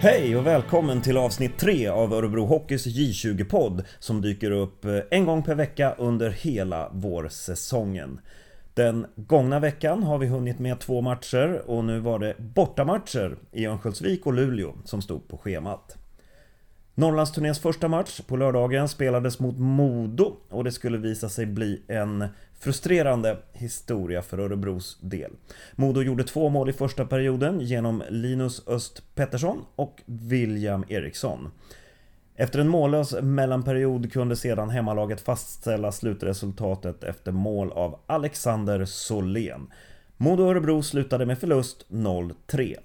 Hej och välkommen till avsnitt 3 av Örebro Hockeys J20-podd som dyker upp eh, en gång per vecka under hela vårsäsongen. Den gångna veckan har vi hunnit med två matcher och nu var det bortamatcher i Örnsköldsvik och Luleå som stod på schemat. Norrlandsturnéns första match på lördagen spelades mot Modo och det skulle visa sig bli en frustrerande historia för Örebros del. Modo gjorde två mål i första perioden genom Linus Öst Pettersson och William Eriksson. Efter en mållös mellanperiod kunde sedan hemmalaget fastställa slutresultatet efter mål av Alexander Solén. Modo Örebro slutade med förlust 0-3.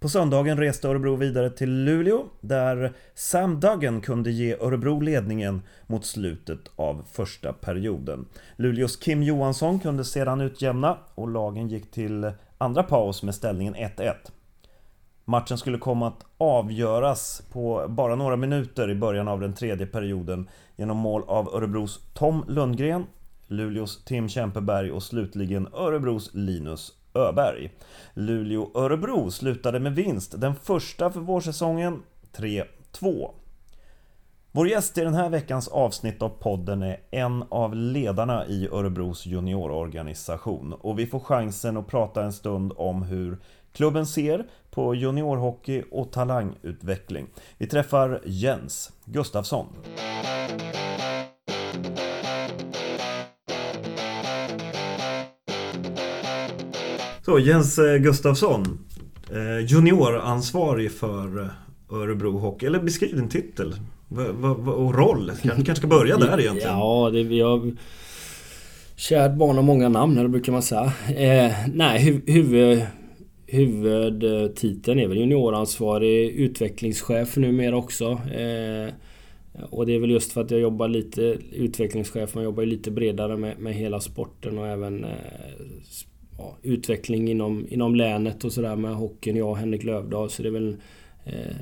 På söndagen reste Örebro vidare till Luleå där Sam Duggan kunde ge Örebro ledningen mot slutet av första perioden. Luleås Kim Johansson kunde sedan utjämna och lagen gick till andra paus med ställningen 1-1. Matchen skulle komma att avgöras på bara några minuter i början av den tredje perioden genom mål av Örebros Tom Lundgren, Luleås Tim Kämpeberg och slutligen Örebros Linus Öberg. Luleå-Örebro slutade med vinst, den första för vårsäsongen, 3-2. Vår gäst i den här veckans avsnitt av podden är en av ledarna i Örebros juniororganisation och vi får chansen att prata en stund om hur klubben ser på juniorhockey och talangutveckling. Vi träffar Jens Gustafsson. Så Jens eh, Gustafsson, eh, junioransvarig för eh, Örebro Hockey, eller beskriv din titel och roll. Kanske kanske ska börja där egentligen. Ja, det, vi har... Kärt barn har många namn, eller brukar man säga. Eh, nej, huv, huvud, huvudtiteln är väl junioransvarig utvecklingschef numera också. Eh, och det är väl just för att jag jobbar lite utvecklingschef, man jobbar ju lite bredare med, med hela sporten och även eh, ja, utveckling inom, inom länet och sådär med hockeyn. Jag och Henrik Lövdahl. Så det är väl eh,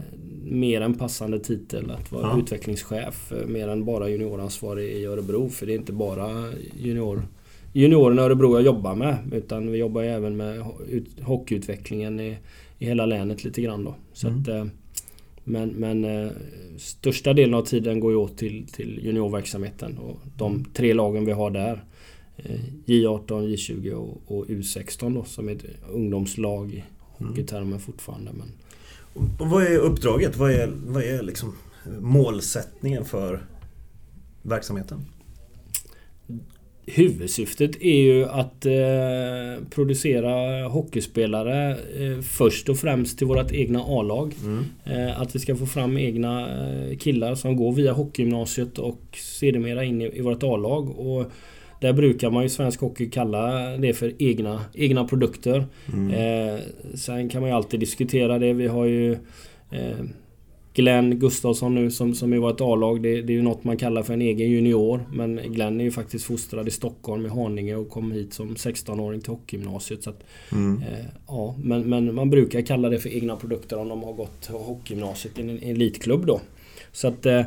mer en passande titel att vara ja. utvecklingschef. Eh, mer än bara junioransvarig i Örebro. För det är inte bara junior, juniorerna i Örebro jag jobbar med. Utan vi jobbar ju även med hockeyutvecklingen i, i hela länet lite grann då. Så mm. att, eh, men, men eh, största delen av tiden går ju åt till, till juniorverksamheten och de mm. tre lagen vi har där. J18, J20 och, och U16 då, som är ett ungdomslag i hockeytermer mm. fortfarande. Men... Och vad är uppdraget? Vad är, vad är liksom målsättningen för verksamheten? Huvudsyftet är ju att eh, producera hockeyspelare eh, först och främst till vårt egna A-lag. Mm. Eh, att vi ska få fram egna eh, killar som går via hockeygymnasiet och sedermera in i, i vårt A-lag. Och där brukar man ju svensk hockey kalla det för egna, egna produkter. Mm. Eh, sen kan man ju alltid diskutera det. Vi har ju eh, Glenn Gustafsson nu som, som är vårt A-lag. Det, det, är ju något man kallar för en egen junior. Men Glenn är ju faktiskt fostrad i Stockholm i Haninge och kom hit som 16-åring till hockeygymnasiet. Så att, mm. eh, ja, men, men man brukar kalla det för egna produkter om de har gått hockeygymnasiet i en, en elitklubb då. Så att eh,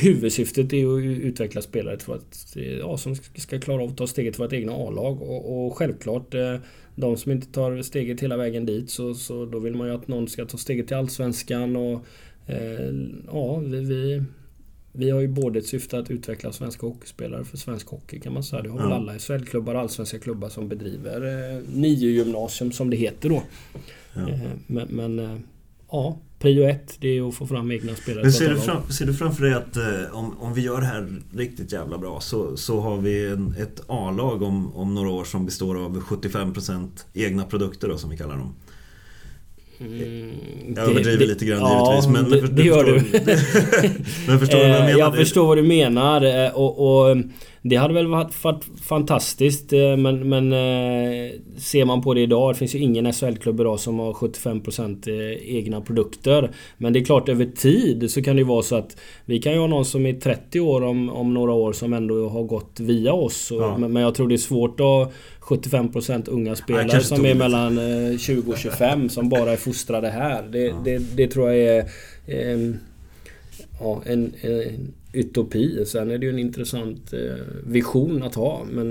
huvudsyftet är att utveckla spelare till att, ja, som ska klara av att ta steget till vårt egna A-lag. Och, och, självklart, eh, de som inte tar steget hela vägen dit så, så då vill man ju att någon ska ta steget till Allsvenskan. Och, eh, ja, vi, vi, vi har ju både ett syfte att utveckla svenska hockeyspelare för svensk hockey kan man säga. Det har väl alla SHL-klubbar och allsvenska klubbar som bedriver eh, nio gymnasium som det heter då. Ja. Eh, men, men ja, prio ett, det är att få fram egna spelare. Men ser du, fram, ser du framför dig att eh, om, om vi gör det här riktigt jävla bra så, så har vi en, ett A-lag om, om några år som består av 75% egna produkter då, som vi kallar dem. Mm, jag överdriver det, lite grann ja, givetvis men, det, det gör du. men förstår du vad jag menar? Jag förstår vad du menar eh, och, och det hade väl varit, varit fantastiskt eh, men, men eh, ser man på det idag, det finns ju ingen SHL-klubb idag som har 75% eh, egna produkter. Men det är klart över tid så kan det ju vara så att vi kan ju ha någon som är 30 år om, om några år som ändå har gått via oss. Ja. Men, jag tror det är svårt att 75% unga spelare som är mellan 20 och 25 som bara är fostrade här. Det, ja. det, det tror jag är eh, ja, en, en utopi. Sen är det ju en intressant eh, vision att ha. Men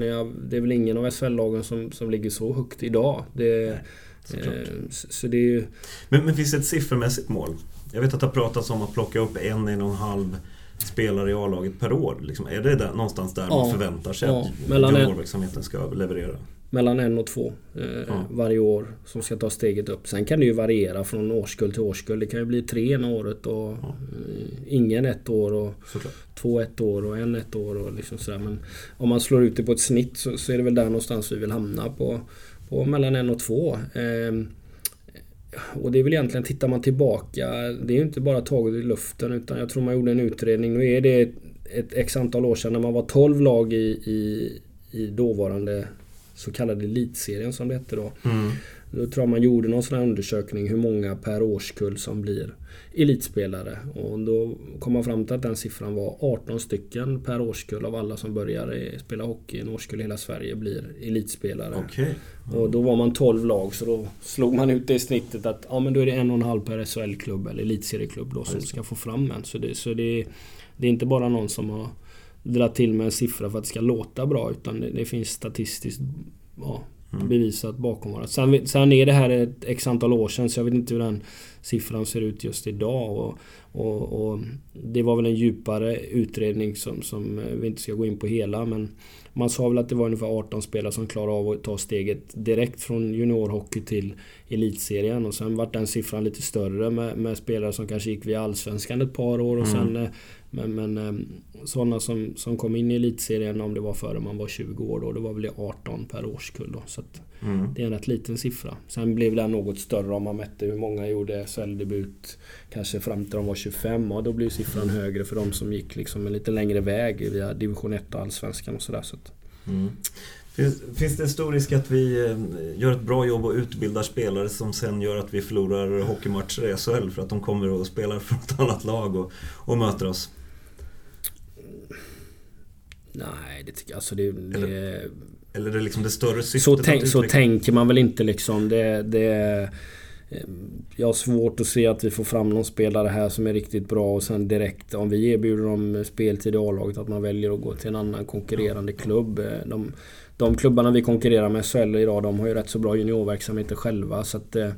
det är väl ingen av SHL-lagen som, som ligger så högt idag. Det, Såklart. Så, så det är ju... Men, men finns det ett siffermässigt mål? Jag vet att det har pratats om att plocka upp en, en och en halv spelare i A-laget per år. Liksom, är det där, någonstans där Ja. man förväntar sig Ja, att juniorverksamheten ska leverera? Mellan en och två eh, Ja. varje år som ska ta steget upp. Sen kan det ju variera från årskull till årskull. Det kan ju bli tre ena året och Ja. eh, ingen ett år och Såklart. två ett år och en ett år och liksom sådär. Men om man slår ut det på ett snitt så, så är det väl där någonstans vi vill hamna på, på mellan en och två. Ehm, och det är väl egentligen, tittar man tillbaka, det är ju inte bara taget i luften utan jag tror man gjorde en utredning. Nu är det ett, ett x antal år sedan när man var 12 lag i, i, i dåvarande så kallade elitserien som det hette då. Mm. Då tror jag man gjorde någon sån här undersökning hur många per årskull som blir elitspelare. Och då kom man fram till att den siffran var 18 stycken per årskull av alla som börjar spela hockey i en årskull i hela Sverige blir elitspelare. Okej. Och då var man 12 lag så då slog man ut det i snittet att ja men då är det en och en halv per SHL-klubb eller elitserieklubb då som ska få fram en. Så, det, så det, det är inte bara någon som har dragit till med en siffra för att det ska låta bra utan det, det finns statistiskt ja, Mm. bevisat bakom varandra. Sen, sen är det här ett x antal år sedan så jag vet inte hur den siffran ser ut just idag. Och, och, och det var väl en djupare utredning som, som vi inte ska gå in på hela men man sa väl att det var ungefär 18 spelare som klarade av att ta steget direkt från juniorhockey till elitserien och sen vart den siffran lite större med, med spelare som kanske gick via allsvenskan ett par år och Mm. sen eh, men, men eh, sådana som, som kom in i elitserien om det var före man var 20 år då, det var väl 18 per årskull då. Så Mm. det är en rätt liten siffra. Sen blev den något större om man mätte hur många gjorde SHL-debut kanske fram till de var 25 och då blir siffran högre för de som gick liksom en lite längre väg via division 1 och allsvenskan och sådär. Så Mm. Finns, finns det en stor risk att vi eh, gör ett bra jobb och utbildar spelare som sen gör att vi förlorar hockeymatcher i SHL för att de kommer och spelar för ett annat lag och, och möter oss? Nej, det tycker jag alltså det, det, Eller är det liksom det större syftet? så, tänk, så tänker man väl inte liksom. Det, det, eh, jag har svårt att se att vi får fram någon spelare här som är riktigt bra och sen direkt om vi erbjuder dem speltid i A-laget att man väljer att gå till en annan konkurrerande klubb. Eh, De, de klubbarna vi konkurrerar med i SHL idag de har ju rätt så bra juniorverksamheter själva så att eh,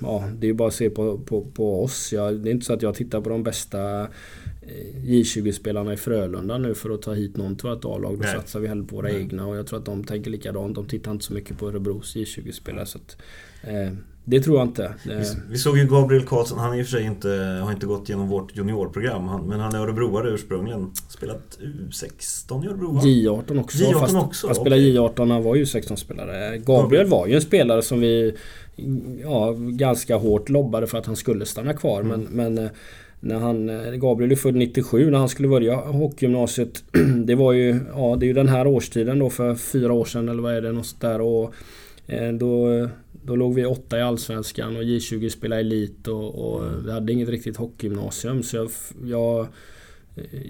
Ja, det är ju bara att se på, på, på oss. Jag, det är inte så att jag tittar på de bästa eh, J20-spelarna i Frölunda nu för att ta hit någon till vårt A-lag. Då Nej. satsar vi hellre på våra Nej. egna och jag tror att de tänker likadant. De tittar inte så mycket på Örebros J20-spelare. Så att, eh, det tror jag inte. Eh, Vi, vi såg ju Gabriel Karlsson, han i och för sig inte, har inte gått genom vårt juniorprogram, han, men han är örebroare ursprungligen. Spelat U16 i Örebro va? J18 också. J18 fast också, Han spelade okej. J18 när han var ju 16-spelare. Gabriel var ju en spelare som vi ja, ganska hårt lobbade för att han skulle stanna kvar. Mm. Men, men eh, när han, eh, Gabriel är född 97 när han skulle börja hockeygymnasiet. Det var ju, ja det är ju den här årstiden då för fyra år sedan eller vad är det något sånt där. Och då, då låg vi åtta i Allsvenskan och J20 spelade elit och, och vi hade inget riktigt hockeygymnasium. Så jag, jag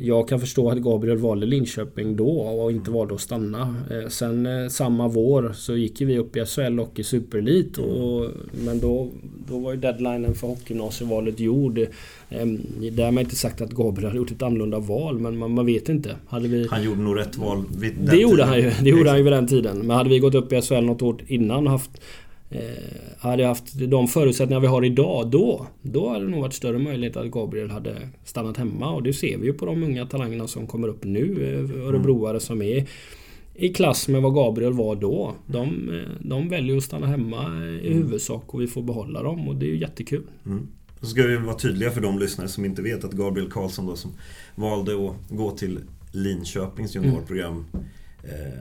jag kan förstå att Gabriel valde Linköping då och inte valde att stanna. Eh, Sen eh, samma vår så gick vi upp i SHL och i Superelit. Och, men då, då var ju deadlinen för hockeygymnasievalet gjord. Eh, Därmed inte sagt att Gabriel hade gjort ett annorlunda val men man, man vet inte. Hade vi, Han gjorde nog rätt val vid den det gjorde tiden. han ju. Det gjorde han ju vid den tiden. Men hade vi gått upp i SHL något år innan och haft hade jag haft de förutsättningar vi har idag då Då hade det nog varit större möjlighet att Gabriel hade stannat hemma och det ser vi ju på de unga talangerna som kommer upp nu eh, Örebroare som är i klass med vad Gabriel var då. De, eh, de väljer att stanna hemma i huvudsak och vi får behålla dem och det är ju jättekul. Mm. Så ska vi vara tydliga för de lyssnare som inte vet att Gabriel Karlsson då som valde att gå till Linköpings juniorprogram eh,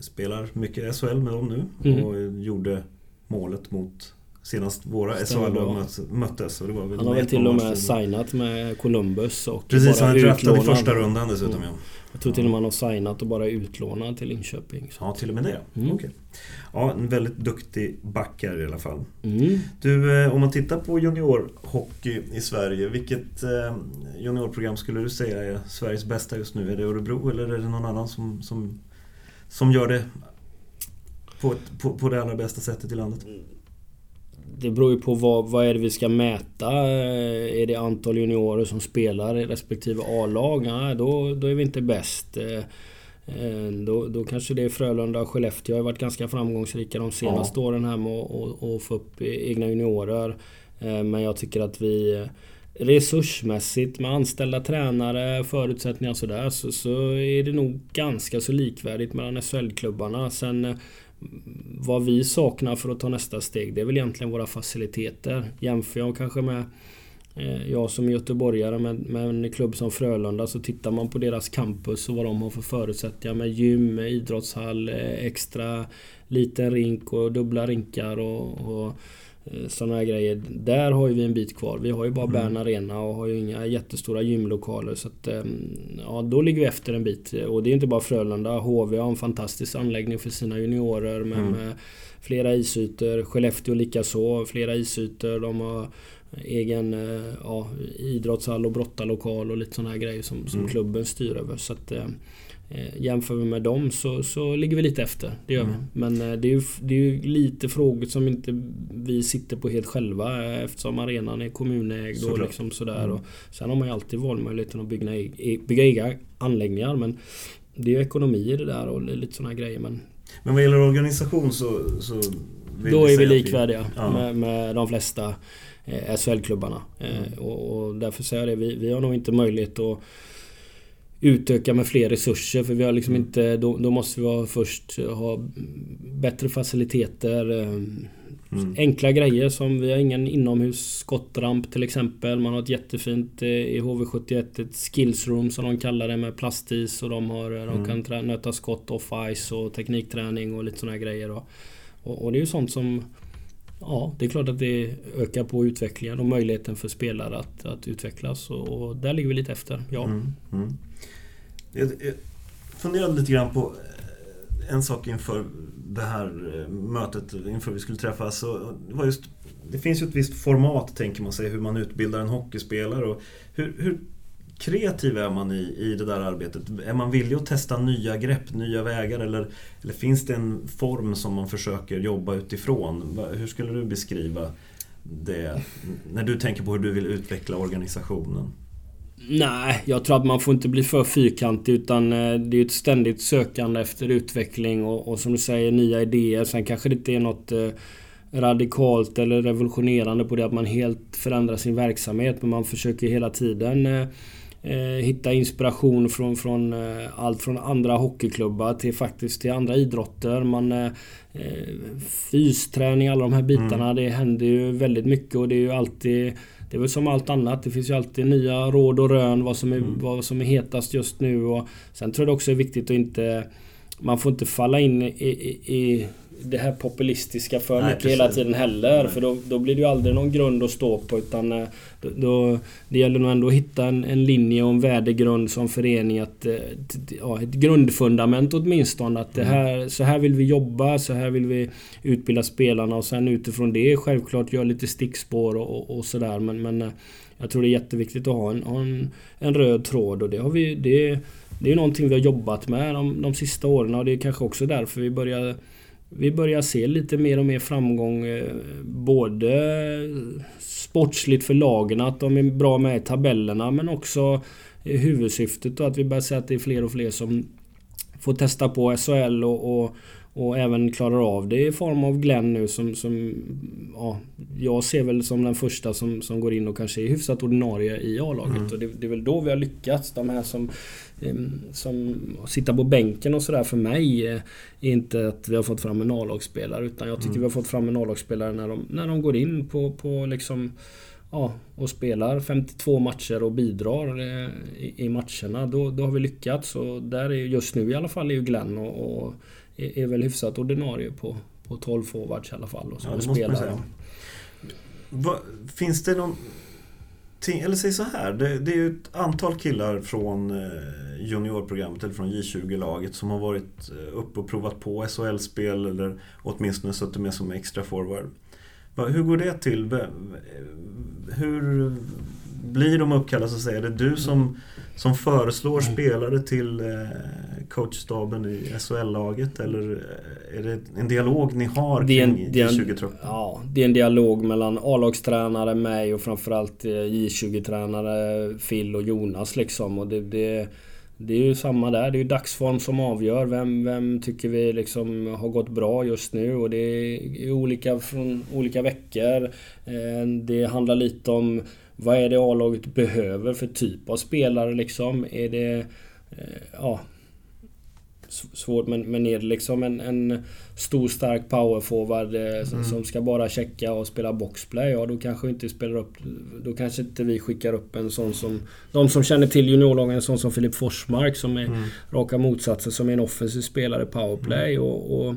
Spelar mycket SHL med dem nu Mm. och gjorde målet mot senast våra SHL-lag möttes. Och det var väl Han har väl till och med signat med Columbus och Precis, bara han är draftad i första rundan dessutom Mm. ja. Jag tror till och med han har signat och bara är utlånad till Linköping. Så. Ja, till och med det. Mm. Okej. Ja, en väldigt duktig back här i alla fall. Mm. Du, eh, om man tittar på juniorhockey i Sverige, vilket eh, juniorprogram skulle du säga är Sveriges bästa just nu? Är det Örebro eller är det någon annan som, som, som gör det på, ett, på, på det allra bästa sättet i landet? Det beror ju på vad, vad är det vi ska mäta. Eh, Är det antal juniorer som spelar i respektive A-lag? Nej, då, då är vi inte bäst. Eh, Eh, då, då kanske det är Frölunda och Skellefteå har varit ganska framgångsrika de senaste ja. åren här med att få upp egna juniorer. Men jag tycker att vi resursmässigt med anställda tränare, förutsättningar och sådär så, så är det nog ganska så likvärdigt mellan SHL-klubbarna. Sen vad vi saknar för att ta nästa steg det är väl egentligen våra faciliteter. Jämför jag kanske med eh, jag som göteborgare med, med en klubb som Frölunda så tittar man på deras campus och vad de har för förutsättningar med gym, idrottshall, eh, extra liten rink och dubbla rinkar och, och sådana här grejer. Där har ju vi en bit kvar. Vi har ju bara mm. Bern Arena och har ju inga jättestora gymlokaler. Så att, ja, då ligger vi efter en bit. Och det är inte bara Frölunda. HV har en fantastisk anläggning för sina juniorer med, mm. med flera isytor. Skellefteå likaså, flera isytor. De har egen eh, ja, idrottshall och brottarlokal och lite sådana här grejer som, som mm. klubben styr över. Så att, eh, eh, jämför vi med dem så, så ligger vi lite efter. Det gör mm. vi. Men eh, det är, ju, det är ju lite frågor som inte vi sitter på helt själva eftersom arenan är kommunägd och liksom sådär. Mm. Och sen har man ju alltid valmöjligheten att bygga, e-, bygga egna anläggningar. Men det är ju ekonomi i det där och lite sådana grejer. Men, men vad gäller organisation så... så då är vi likvärdiga vi, ja. med, med de flesta. Eh, SHL-klubbarna. Eh, mm. Och, och, därför säger jag det, vi, vi har nog inte möjlighet att utöka med fler resurser för vi har liksom mm. inte... Då, då, måste vi ha först ha bättre faciliteter. Eh, mm. Enkla grejer som vi har ingen inomhus skottramp till exempel. Man har ett jättefint i HV71 ett skillsroom som de kallar det med plastis och de, har, mm. de kan nöta skott off-ice och teknikträning och lite sådana grejer. Och, och det är ju sånt som Ja, det är klart att det ökar på utvecklingen och möjligheten för spelare att, att utvecklas. Och, och där ligger vi lite efter, ja. Mm, mm. Jag, jag funderade lite grann på eh, en sak inför det här eh, mötet, inför vi skulle träffas. Så det, var just, det finns ju ett visst format, tänker man sig, hur man utbildar en hockeyspelare. Och hur, hur kreativ är man i, i det där arbetet? Är man villig att testa nya grepp, nya vägar eller, eller finns det en form som man försöker jobba utifrån? Hur skulle du beskriva det när du tänker på hur du vill utveckla organisationen? Nej, jag tror att man får inte bli för fyrkantig utan eh, det är ett ständigt sökande efter utveckling och, och som du säger nya idéer. Sen kanske det inte är något eh, radikalt eller revolutionerande på det att man helt förändrar sin verksamhet men man försöker hela tiden eh, hitta inspiration från, från eh, allt från andra hockeyklubbar till faktiskt till andra idrotter. Man, eh, eh, fysträning, alla de här bitarna. Mm. Det händer ju väldigt mycket och det är ju alltid det är väl som allt annat. Det finns ju alltid nya råd och rön vad som är, mm. vad som är hetast just nu. Och sen tror jag det också är viktigt att inte... Man får inte falla in i, i, i det här populistiska för Nej, mycket precis. hela tiden heller. Nej. För då, då blir det ju aldrig någon grund att stå på utan eh, då, då, Det gäller nog ändå att hitta en, en linje och en värdegrund som förening. Att, eh, ja, ett grundfundament åtminstone. Att det mm. här, så här vill vi jobba, så här vill vi utbilda spelarna och sen utifrån det självklart göra lite stickspår och, och, och sådär. Men, men eh, jag tror det är jätteviktigt att ha en, en, en röd tråd och det har vi... Det, det är någonting vi har jobbat med de, de sista åren och det är kanske också därför vi börjar vi börjar se lite mer och mer framgång eh, både sportsligt för lagen, att de är bra med i tabellerna men också huvudsyftet och att vi börjar se att det är fler och fler som får testa på SHL och, och, och även klarar av det i form av Glenn nu som, som ja, jag ser väl som den första som, som går in och kanske är hyfsat ordinarie i A-laget. Mm. Och det, det, är väl då vi har lyckats. De här som, som sitter på bänken och sådär för mig är inte att vi har fått fram en A-lagsspelare. Utan jag tycker mm. vi har fått fram en A-lagsspelare när de, när de går in på, på liksom Ja, och spelar 52 matcher och bidrar eh, i, matcherna. Då, då har vi lyckats. Och där är just nu i alla fall är ju Glenn och, och är, är väl hyfsat ordinarie på, på 12 forwards i alla fall. Och så ja, säga. Va, finns det någon... Eller säg så här, det, det är ju ett antal killar från eh, juniorprogrammet eller från J20-laget som har varit eh, uppe och provat på SHL-spel eller åtminstone suttit med som extra forward. Hur går det till? Hur blir de uppkallade så att säga? Är det du som som föreslår spelare till eh, coachstaben i SHL-laget? Eller eh, är det en dialog ni har kring J20-truppen? Ja, det är en dialog mellan A-lagstränare, mig och framförallt eh, J20-tränare Phil och Jonas liksom. Och det, det, det är ju samma där. Det är ju dagsform som avgör. Vem, vem tycker vi liksom har gått bra just nu? Och det är olika från olika veckor. Eh, det handlar lite om vad är det A-laget behöver för typ av spelare liksom? Är det... Eh, ja, svårt men, men är det liksom en, en stor stark powerforward eh, mm. som ska bara checka och spela boxplay. Ja då kanske inte spelar upp... Då kanske inte vi skickar upp en sån som... De som känner till juniorlagen, en sån som Filip Forsmark som är mm. raka motsatsen som är en offensiv spelare powerplay mm. och, och,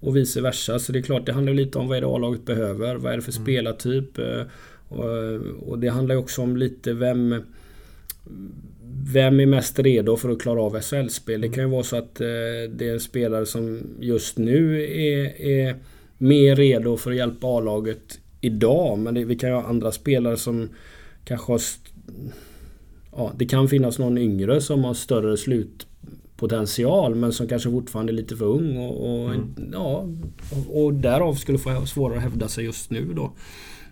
och vice versa. Så det är klart det handlar lite om vad är det A-laget behöver. Vad är det för mm. spelartyp? Eh, och, och det handlar också om lite vem vem är mest redo för att klara av SHL-spel? Det kan ju vara så att eh, det är en spelare som just nu är, är mer redo för att hjälpa A-laget idag. Men det, vi kan ju ha andra spelare som kanske har... Ja, det kan finnas någon yngre som har större slutpotential men som kanske fortfarande är lite för ung och, och mm. ja, och, och därav skulle få svårare att hävda sig just nu då.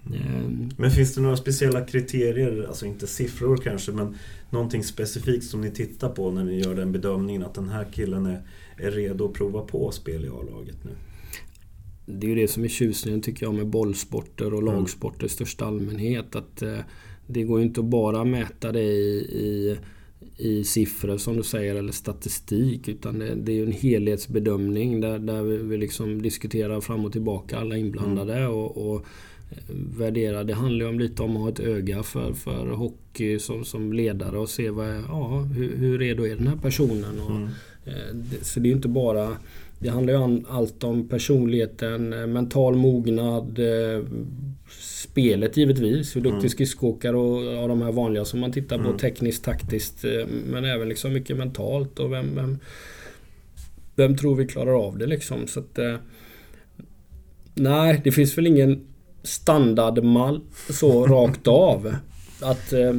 Mm. Men finns det några speciella kriterier, alltså inte siffror kanske, men någonting specifikt som ni tittar på när ni gör den bedömningen att den här killen är, är redo att prova på spel i A-laget nu? Det är ju det som är tjusningen tycker jag med bollsporter och mm. lagsporter i största allmänhet. Att eh, Det går ju inte att bara mäta det i, i, i siffror som du säger eller statistik utan det, det är ju en helhetsbedömning där, där vi, vi liksom diskuterar fram och tillbaka alla inblandade. Mm. och, och värdera. Det handlar ju om lite om att ha ett öga för, för hockey som, som ledare och se vad, ja, hur, hur redo är den här personen. Och, mm. eh, det, så det är ju inte bara... Det handlar ju om allt om personligheten, eh, mental mognad, eh, spelet givetvis. Hur duktig mm. skridskoåkare och ja, de här vanliga som man tittar på mm. tekniskt, taktiskt. Eh, men även liksom mycket mentalt och vem, vem, vem tror vi klarar av det liksom. Så att, eh, nej, det finns väl ingen standardmall så rakt av. Att eh,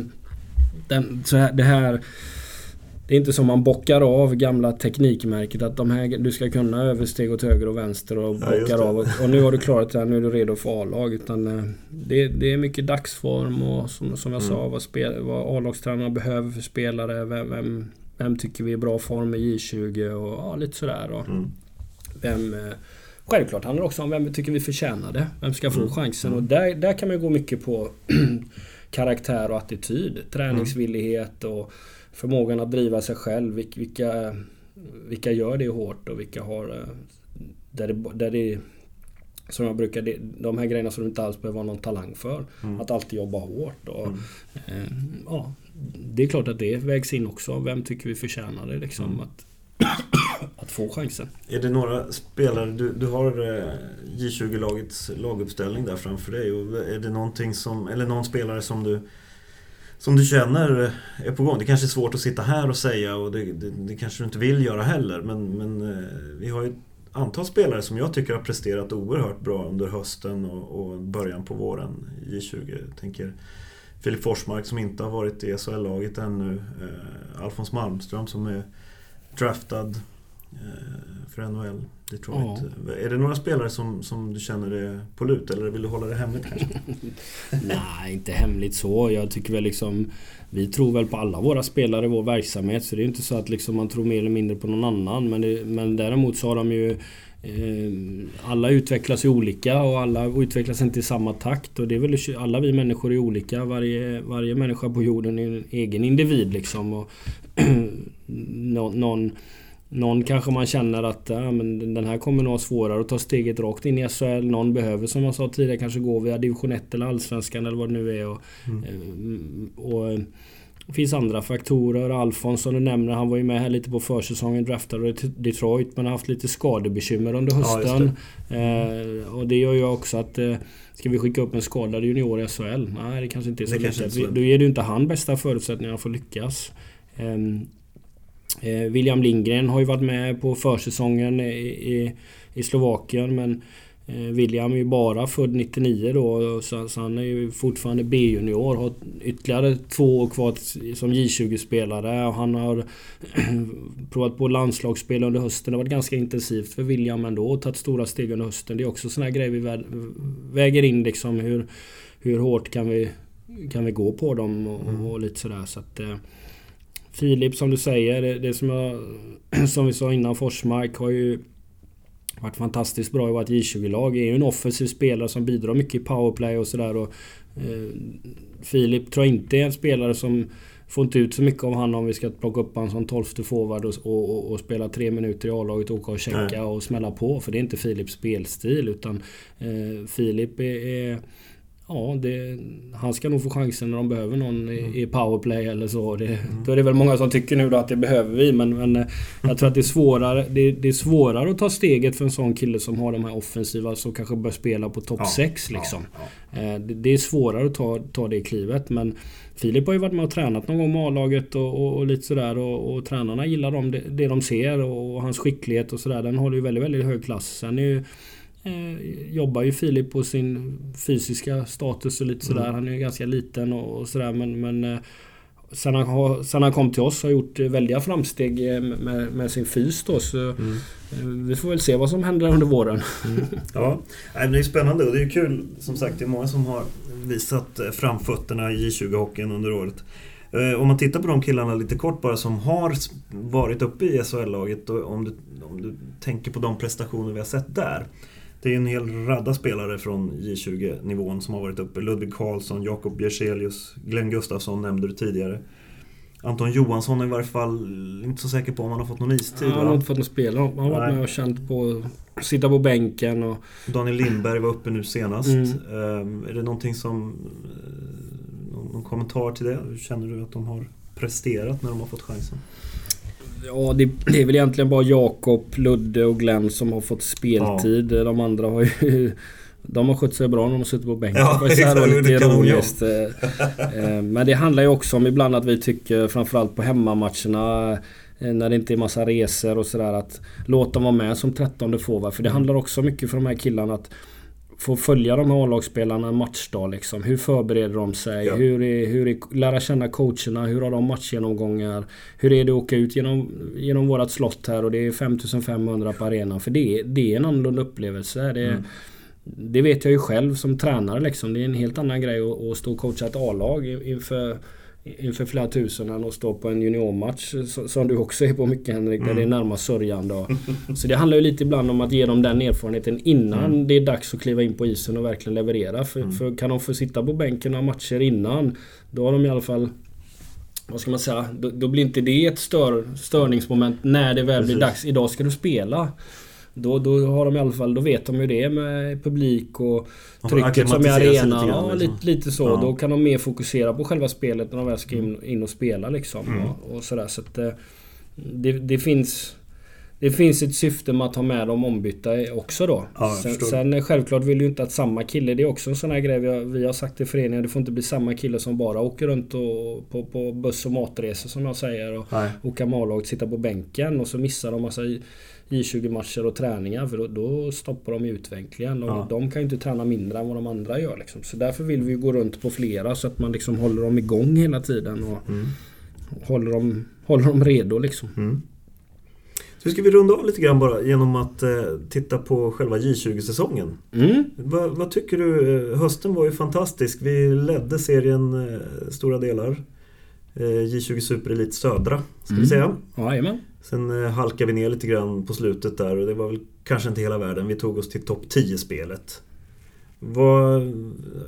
den, så här, det här... Det är inte som man bockar av gamla teknikmärket att de här, du ska kunna översteg åt höger och vänster och ja, bockar av. Och, och, nu har du klarat det här, nu är du redo för A-lag. Utan eh, det, det, är mycket dagsform och som, som jag mm. sa vad, vad A-lagstränarna behöver för spelare. Vem, vem, vem, tycker vi är bra form i J20 och ja, lite sådär. Och mm. Vem... Självklart handlar det också om vem vi tycker vi förtjänar det. Vem ska få mm. chansen? Och mm. där, där kan man gå mycket på karaktär och attityd. Träningsvillighet och förmågan att driva sig själv. Vilka, vilka gör det hårt och vilka har... Eh, där det, där det som jag brukar, de här grejerna som du inte alls behöver ha någon talang för. Mm. Att alltid jobba hårt. Och, mm. eh, ja, det är klart att det vägs in också. Vem tycker vi förtjänar det? Liksom, mm. att, att få chansen. Är det några spelare, du, du har eh, J20-lagets laguppställning där framför dig. Och är det någonting som, eller någon spelare som du som du känner eh, är på gång. Det kanske är svårt att sitta här och säga och det, det, det kanske du inte vill göra heller. Men, men eh, vi har ju ett antal spelare som jag tycker har presterat oerhört bra under hösten och, och början på våren i J20. Jag tänker Filip Forsmark som inte har varit i SHL-laget ännu. Alfons Malmström som är draftad eh, för NHL, Detroit. Ja. Är det några spelare som, som du känner är på lut eller vill du hålla det hemligt kanske? Nej, inte hemligt så. Jag tycker väl liksom... Vi tror väl på alla våra spelare i vår verksamhet så det är inte så att liksom man tror mer eller mindre på någon annan. Men, det, men däremot så har de ju... Eh, alla utvecklas ju olika och alla utvecklas inte i samma takt. Och det är väl alla vi människor är olika. Varje, varje människa på jorden är en egen individ liksom. Och någon, någon kanske man känner att ja, men den här kommer nog ha svårare att ta steget rakt in i SHL. Någon behöver som jag sa tidigare kanske gå via division 1 eller Allsvenskan eller vad det nu är. Och, mm. Eh, och, det finns andra faktorer. Alfons som du nämner, han var ju med här lite på försäsongen, draftade Detroit men har haft lite skadebekymmer under hösten. Ja, det. Eh, och det gör ju också att eh, Ska vi skicka upp en skadad junior i SHL? Nej, det kanske inte är så lätt. Då ger du inte han bästa förutsättningar för att lyckas. Ehm, eh, William Lindgren har ju varit med på försäsongen i, i, i Slovakien men eh, William är ju bara född 99 då så, så han är ju fortfarande B-junior. Har ytterligare två år kvar som J20-spelare och han har provat på landslagsspel under hösten. Det har varit ganska intensivt för William ändå och tagit stora steg under hösten. Det är också såna här grejer vi väger in liksom hur, hur hårt kan vi, kan vi gå på dem och, och lite sådär. Så att, eh, Filip som du säger, det, det som, jag, som vi sa innan, Forsmark har ju varit fantastiskt bra i vårt J20-lag. Är ju en offensiv spelare som bidrar mycket i powerplay och sådär. Eh, Filip tror jag inte är en spelare som får inte ut så mycket av han om vi ska plocka upp han som tolfte forward och, och, och, och, spela tre minuter i A-laget, åka och checka och smälla på. För det är inte Filips spelstil utan eh, Filip är, är Ja, det, han ska nog få chansen när de behöver någon i, mm. i powerplay eller så. Det, mm. Då är det väl många som tycker nu då att det behöver vi men, men eh, jag tror att det är, svårare, det, det, är svårare att ta steget för en sån kille som har de här offensiva som kanske bör spela på topp 6 ja, liksom. Ja, ja. Eh, det, det, är svårare att ta, ta det klivet men Filip har ju varit med och tränat någon gång med A-laget och, och, och, lite sådär och, och tränarna gillar dem, det, de ser och hans skicklighet och sådär. Den håller ju väldigt, väldigt hög klass. Sen är ju jobbar ju Filip på sin fysiska status och lite sådär. Mm. Han är ju ganska liten och, sådär men, men eh, Sen han, sen han kom till oss har gjort väldiga framsteg eh, med, med sin fys då. Så mm. Eh, vi får väl se vad som händer under våren. Mm. Ja, det är spännande och det är kul. Som sagt, det är många som har visat eh, framfötterna i J20-hockeyn under året. Om man tittar på de killarna lite kort bara som har varit uppe i SHL-laget om du, om du tänker på de prestationer vi har sett där. Det är en hel radda spelare från J20-nivån som har varit uppe. Ludvig Karlsson, Jakob Bjerselius, Glenn Gustafsson nämnde du tidigare. Anton Johansson är i varje fall inte så säker på om han har fått någon istid. Ja, han har inte fått något spel. Han har varit med och känt på att sitta på bänken. Och... Daniel Lindberg var uppe nu senast. Mm. Um, är det någonting som... Uh, någon kommentar till det? Känner du att de har presterat när de har fått chansen? Ja, det, det, är väl egentligen bara Jakob, Ludde och Glenn som har fått speltid. Ja. De andra har ju... De har skött sig bra när de har suttit på bänken. Ja, det var lite ironiskt. Men det handlar ju också om ibland att vi tycker, framförallt på hemmamatcherna eh, när det inte är massa resor och sådär att låta dem vara med som trettonde forward. För det handlar också mycket för de här killarna att få följa de här A-lagsspelarna en matchdag liksom. Hur förbereder de sig? Ja. Hur, är, hur är, lära känna coacherna? Hur har de matchgenomgångar? Hur är det att åka ut genom, genom vårat slott här och det är 5500 på arenan? För det, det är en annorlunda upplevelse. Det, mm. det vet jag ju själv som tränare liksom. Det är en helt annan grej att, att stå och coacha ett A-lag inför inför flera tusen än att stå på en juniormatch som du också är på mycket Henrik, mm. där det är närmast sörjande. Så det handlar ju lite ibland om att ge dem den erfarenheten innan mm. det är dags att kliva in på isen och verkligen leverera. För, mm. för kan de få sitta på bänken några matcher innan, då har de i alla fall vad ska man säga? Då, då blir inte det ett stör, störningsmoment när det väl Precis. blir dags. Idag ska du spela. Då, då har de i alla fall, då vet de ju det med publik och trycket som är i arenan. Ja, liksom. lite, lite så. Ja. Då kan de mer fokusera på själva spelet när de väl ska in, in och spela liksom. Mm. Och, och, sådär. Så att eh, det, det finns... Det finns ett syfte med att ha med dem ombytta också då. Ja, sen, sen, självklart vill ju inte att samma kille, det är också en sån här grej vi har, vi har sagt till föreningen. Det får inte bli samma kille som bara åker runt och, på, på buss och matresor som jag säger. Och Nej. åka mallaget, sitta på bänken och så missar de massa i20-matcher och träningar för då, då stoppar de utvecklingen. Och ja. De kan ju inte träna mindre än vad de andra gör. Liksom. Så därför vill vi gå runt på flera så att man liksom håller dem igång hela tiden. Och mm. håller, dem, håller dem redo liksom. Mm. Så ska vi runda av lite grann bara genom att eh, titta på själva J20-säsongen. Mm. Va, vad tycker du? Eh, hösten var ju fantastisk. Vi ledde serien eh, stora delar. Eh, J20 Super Elite Södra, ska mm. vi säga. Jajamän. Sen eh, halkade vi ner lite grann på slutet där och det var väl kanske inte hela världen. Vi tog oss till topp 10-spelet.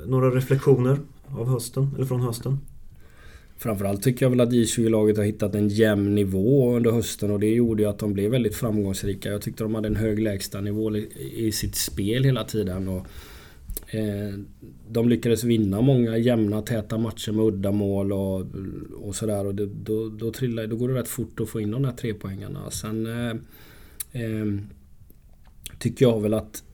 några reflektioner av hösten, eller från hösten? Framförallt tycker jag väl att J20-laget har hittat en jämn nivå under hösten och det gjorde ju att de blev väldigt framgångsrika. Jag tyckte de hade en hög lägstanivå i sitt spel hela tiden. Och Eh, de lyckades vinna många jämna täta matcher med uddamål och, och sådär. Och det, då, då, trillar, då går det rätt fort att få in de där tre poängarna. Sen eh, eh, tycker jag väl att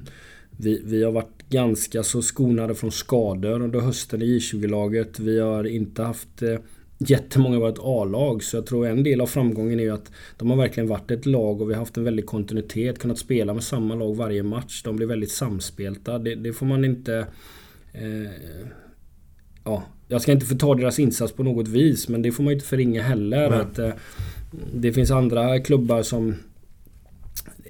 vi, vi har varit ganska så skonade från skador under hösten i J20-laget. Vi har inte haft eh, jättemånga varit A-lag. Så jag tror en del av framgången är ju att de har verkligen varit ett lag och vi har haft en väldig kontinuitet. Kunnat spela med samma lag varje match. De blir väldigt samspelta. Det, det får man inte... Eh, ja, jag ska inte förta deras insats på något vis men det får man inte förringa heller. Att, eh, det finns andra klubbar som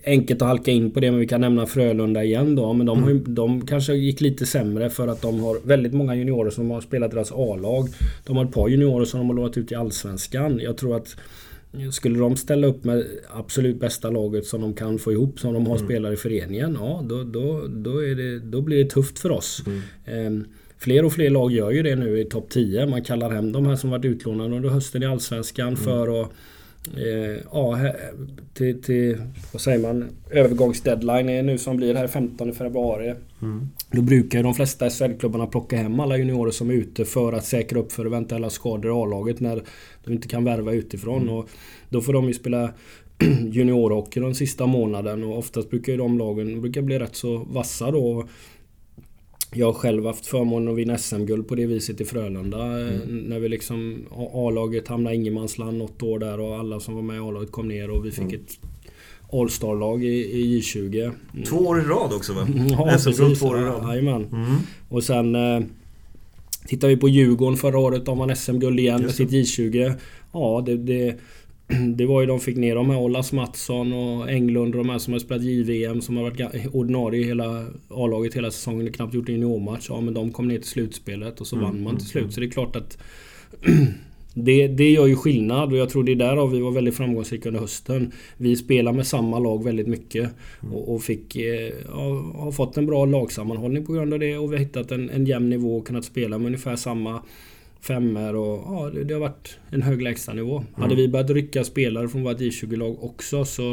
enkelt att halka in på det men vi kan nämna Frölunda igen då. Men de, har ju, de kanske gick lite sämre för att de har väldigt många juniorer som har spelat deras A-lag. De har ett par juniorer som de har lånat ut i Allsvenskan. Jag tror att skulle de ställa upp med absolut bästa laget som de kan få ihop, som de har mm. spelare i föreningen, ja då, då, då, det, då blir det tufft för oss. Mm. Ehm, fler och fler lag gör ju det nu i topp 10. Man kallar hem de här som varit utlånade under hösten i Allsvenskan mm. för att Eh, ja, till, till, vad säger man, övergångsdeadline är nu som blir här 15 februari. Mm. Då brukar de flesta SHL-klubbarna plocka hem alla juniorer som är ute för att säkra upp för eventuella skador i A-laget när de inte kan värva utifrån. Mm. Och då får de ju spela juniorhockey den sista månaden och oftast brukar ju de lagen brukar bli rätt så vassa då. Jag har själv haft förmånen att vinna SM-guld på det viset i Frölunda. Mm. När vi liksom A-laget hamnade i ingenmansland något år där och alla som var med i A-laget kom ner och vi fick mm. ett All-star-lag i, i J20. Mm. Två år i rad också va? Ja, SM-guld två år i rad. Jajamän. Mm. Och sen eh, Tittar vi på Djurgården förra året, de vann SM-guld igen med sitt J20. Ja, det, det det var ju de fick ner de här Ollas Mattsson och Englund och de här som har spelat JVM som har varit ordinarie i hela A-laget hela säsongen och knappt gjort en juniormatch. Ja men de kom ner till slutspelet och så mm, vann man till slut. Så det är klart att det, det gör ju skillnad och jag tror det är därav vi var väldigt framgångsrika under hösten. Vi spelar med samma lag väldigt mycket och, och fick, eh, ja, har fått en bra lagsammanhållning på grund av det och vi har hittat en, en jämn nivå och kunnat spela med ungefär samma femmer och ja, det, det har varit en hög lägstanivå. Mm. Hade vi börjat rycka spelare från vårt J20-lag också så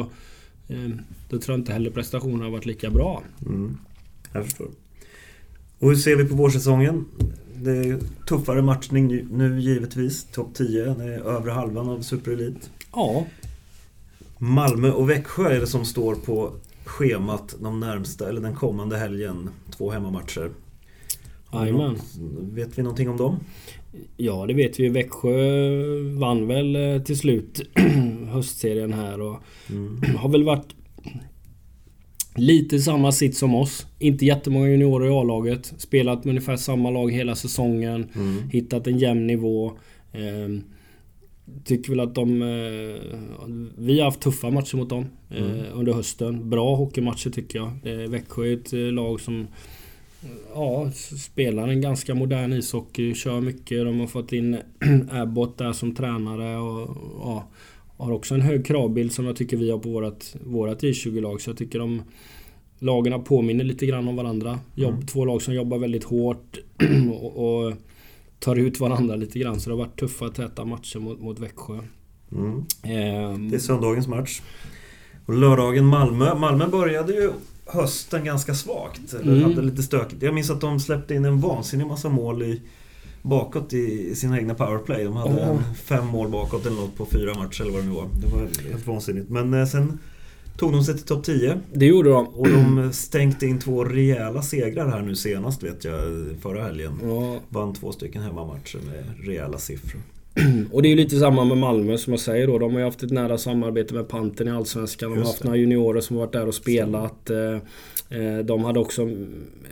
eh, då tror jag inte heller prestationerna har varit lika bra. Mm. Jag förstår. Och hur ser vi på vårsäsongen? Det är tuffare matchning nu givetvis. Topp 10, det är övre halvan av Superelit. Ja. Malmö och Växjö är det som står på schemat de närmsta, eller den kommande helgen. Två hemmamatcher. Jajamän. Vet vi någonting om dem? Ja, det vet vi. Växjö vann väl eh, till slut höstserien här och mm. har väl varit lite samma sitt som oss. Inte jättemånga juniorer i A-laget. Spelat med ungefär samma lag hela säsongen. Mm. Hittat en jämn nivå. Eh, tycker väl att de... Eh, vi har haft tuffa matcher mot dem eh, mm. under hösten. Bra hockeymatcher tycker jag. Eh, Växjö är ett lag som Ja, spelar en ganska modern ishockey, kör mycket. De har fått in Abbott där som tränare och ja, har också en hög kravbild som jag tycker vi har på vårat, vårat I20-lag. Så jag tycker de lagen påminner lite grann om varandra. Jobb, mm. Två lag som jobbar väldigt hårt och, och, tar ut varandra lite grann. Så det har varit tuffa, täta matcher mot, mot Växjö. Mm. Eh, det är söndagens match. Och lördagen Malmö. Malmö började ju hösten ganska svagt. Eller mm. hade lite stökigt. Jag minns att de släppte in en vansinnig massa mål i, bakåt i sina egna powerplay. De hade oh. fem mål bakåt eller något på fyra matcher eller vad det nu var. Det var helt vansinnigt. Men eh, sen tog de sig till topp 10. Det gjorde de. Och de stänkte in två rejäla segrar här nu senast vet jag, förra helgen. Ja. Vann två stycken hemmamatcher med rejäla siffror. Och det är ju lite samma med Malmö som jag säger då. De har ju haft ett nära samarbete med Panten i Allsvenskan. De har haft några juniorer som har varit där och spelat. Eh, eh, de hade också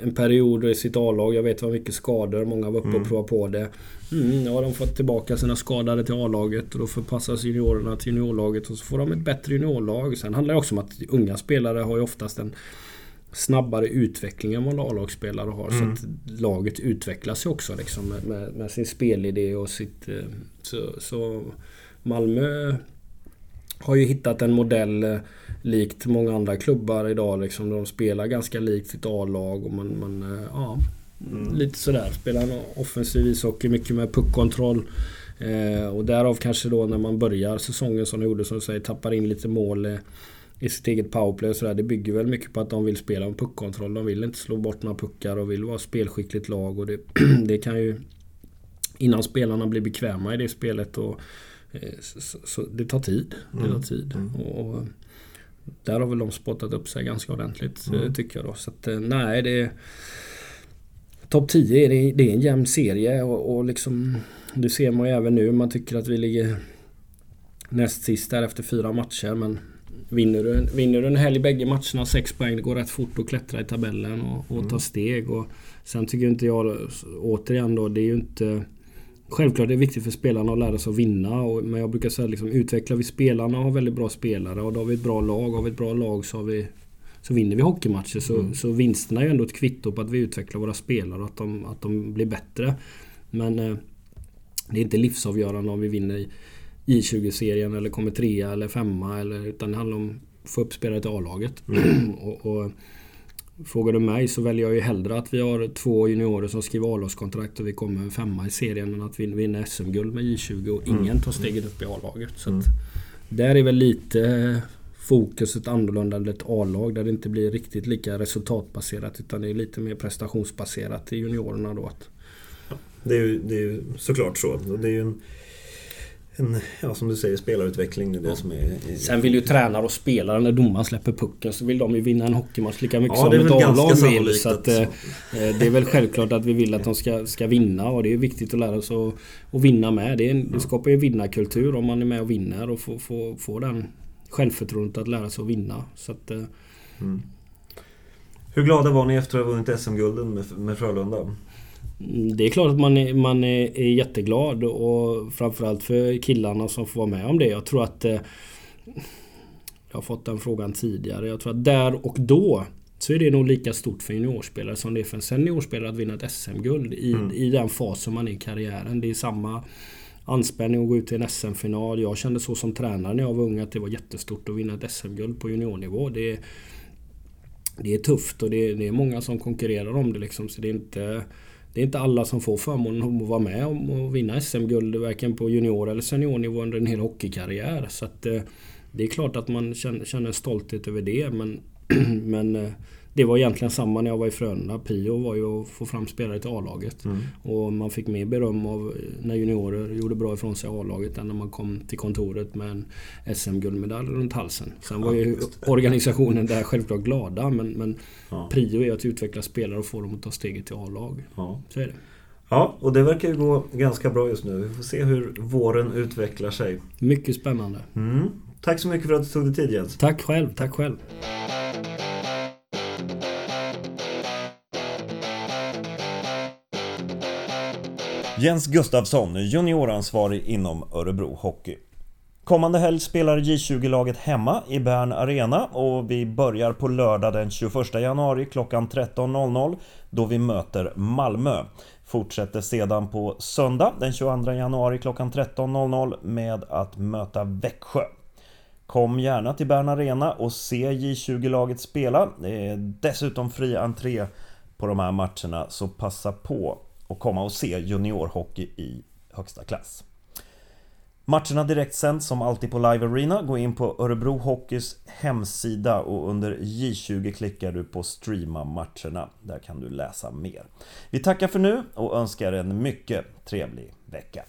en period i sitt A-lag. Jag vet det var mycket skador. Många var uppe och mm. provade på det. Mm, ja, de fått tillbaka sina skadade till A-laget och då förpassas juniorerna till juniorlaget och så får de ett bättre juniorlag. Sen handlar det också om att unga spelare har ju oftast en snabbare utveckling än vad A-lagsspelare har. Mm. Så att laget utvecklas ju också liksom med, med, med, sin spelidé och sitt... Eh, så, så Malmö har ju hittat en modell eh, likt många andra klubbar idag. Liksom, de spelar ganska likt sitt A-lag och man... man eh, ja, mm. Lite sådär. Spelar en offensiv ishockey, mycket med puckkontroll. Eh, och därav kanske då när man börjar säsongen som de gjorde som du säger, tappar in lite mål. Eh, i sitt eget powerplay och sådär. Det bygger väl mycket på att de vill spela en puckkontroll. De vill inte slå bort några puckar och vill vara spelskickligt lag. Och det, det kan ju... Innan spelarna blir bekväma i det spelet och... Eh, så, så det tar tid. Det tar mm. tid. Mm. Och, och, där har väl de spottat upp sig ganska ordentligt mm. tycker jag då. Så att eh, nej det... Topp 10 är det, det är en jämn serie och, och liksom... Det ser man ju även nu. Man tycker att vi ligger näst sist där efter fyra matcher men Vinner du, vinner du en helg bägge matcherna, sex poäng, det går rätt fort att klättra i tabellen och, och mm. ta steg. Och sen tycker inte jag, återigen då, det är ju inte... Självklart är det viktigt för spelarna att lära sig att vinna. Och, men jag brukar säga liksom, utvecklar vi spelarna och har väldigt bra spelare och då har vi ett bra lag. Har vi ett bra lag så, har vi, så vinner vi hockeymatcher. Så, mm. så vinsterna är ju ändå ett kvitto på att vi utvecklar våra spelare och att de, att de blir bättre. Men eh, det är inte livsavgörande om vi vinner i20-serien eller kommer trea eller femma. Eller, utan det handlar om att få upp spelare till A-laget. Mm. och, och, Frågar du mig så väljer jag ju hellre att vi har två juniorer som skriver A-lagskontrakt och vi kommer femma i serien än att vi vinner SM-guld med J20 och ingen mm. tar steget upp i A-laget. Så mm. Där är väl lite fokuset annorlunda än ett A-lag där det inte blir riktigt lika resultatbaserat utan det är lite mer prestationsbaserat i juniorerna då. Det är ju, det är ju såklart så. Det är ju en en, ja, som du säger, spelarutveckling. Det är det som är, Sen vill ju tränare och spelare när domaren släpper pucken så vill de ju vinna en hockeymatch lika mycket ja, som ett A-lag vill. Så att, eh, det är väl självklart att vi vill att de ska, ska vinna och det är viktigt att lära sig att, att vinna med. Det, är, det skapar ju vinnarkultur om man är med och vinner och får, får, får den självförtroendet att lära sig att vinna. Så att, eh, mm. Hur glada var ni efter att ha vunnit SM-gulden med, med Frölunda? Mm, det är klart att man är, man är, är jätteglad och framförallt för killarna som får vara med om det. Jag tror att... Eh, jag har fått den frågan tidigare. Jag tror att där och då så är det nog lika stort för juniorspelare som det är för en seniorspelare att vinna ett SM-guld i, mm. i den fasen man är i karriären. Det är samma anspänning att gå ut till en SM-final. Jag kände så som tränare när jag var ung att det var jättestort att vinna ett SM-guld på juniornivå. Det, det är tufft och det, det är många som konkurrerar om det liksom. Så det är inte det är inte alla som får förmånen att vara med och vinna SM-guld varken på junior eller seniornivå under en hel hockeykarriär. Så att, eh, det är klart att man känner, stolthet över det men, men eh, det var egentligen samma när jag var i Frölunda. Pio var ju att få fram spelare till A-laget. Mm. Och man fick mer beröm av när juniorer gjorde bra ifrån sig A-laget än när man kom till kontoret med en SM-guldmedalj runt halsen. Sen var ju organisationen där självklart glada men, men ja. prio är att utveckla spelare och få dem att ta steget till A-lag. Ja. Så är det. Ja, och det verkar ju gå ganska bra just nu. Vi får se hur våren utvecklar sig. Mycket spännande. Mm. Tack så mycket för att du tog dig tid Jens. Tack själv, tack själv. Jens Gustafsson, junioransvarig inom Örebro Hockey. Kommande helg spelar J20-laget hemma i Bern Arena och vi börjar på lördag den 21 januari klockan 13.00 då vi möter Malmö. Fortsätter sedan på söndag den 22 januari klockan 13.00 med att möta Växjö. Kom gärna till Bern Arena och se J20-laget spela. Det är dessutom fri entré på de här matcherna så passa på och komma och se juniorhockey i högsta klass. Matcherna direkt sänds som alltid på Live Arena. Gå in på Örebro Hockeys hemsida och under J20 klickar du på streama matcherna. Där kan du läsa mer. Vi tackar för nu och önskar en mycket trevlig vecka.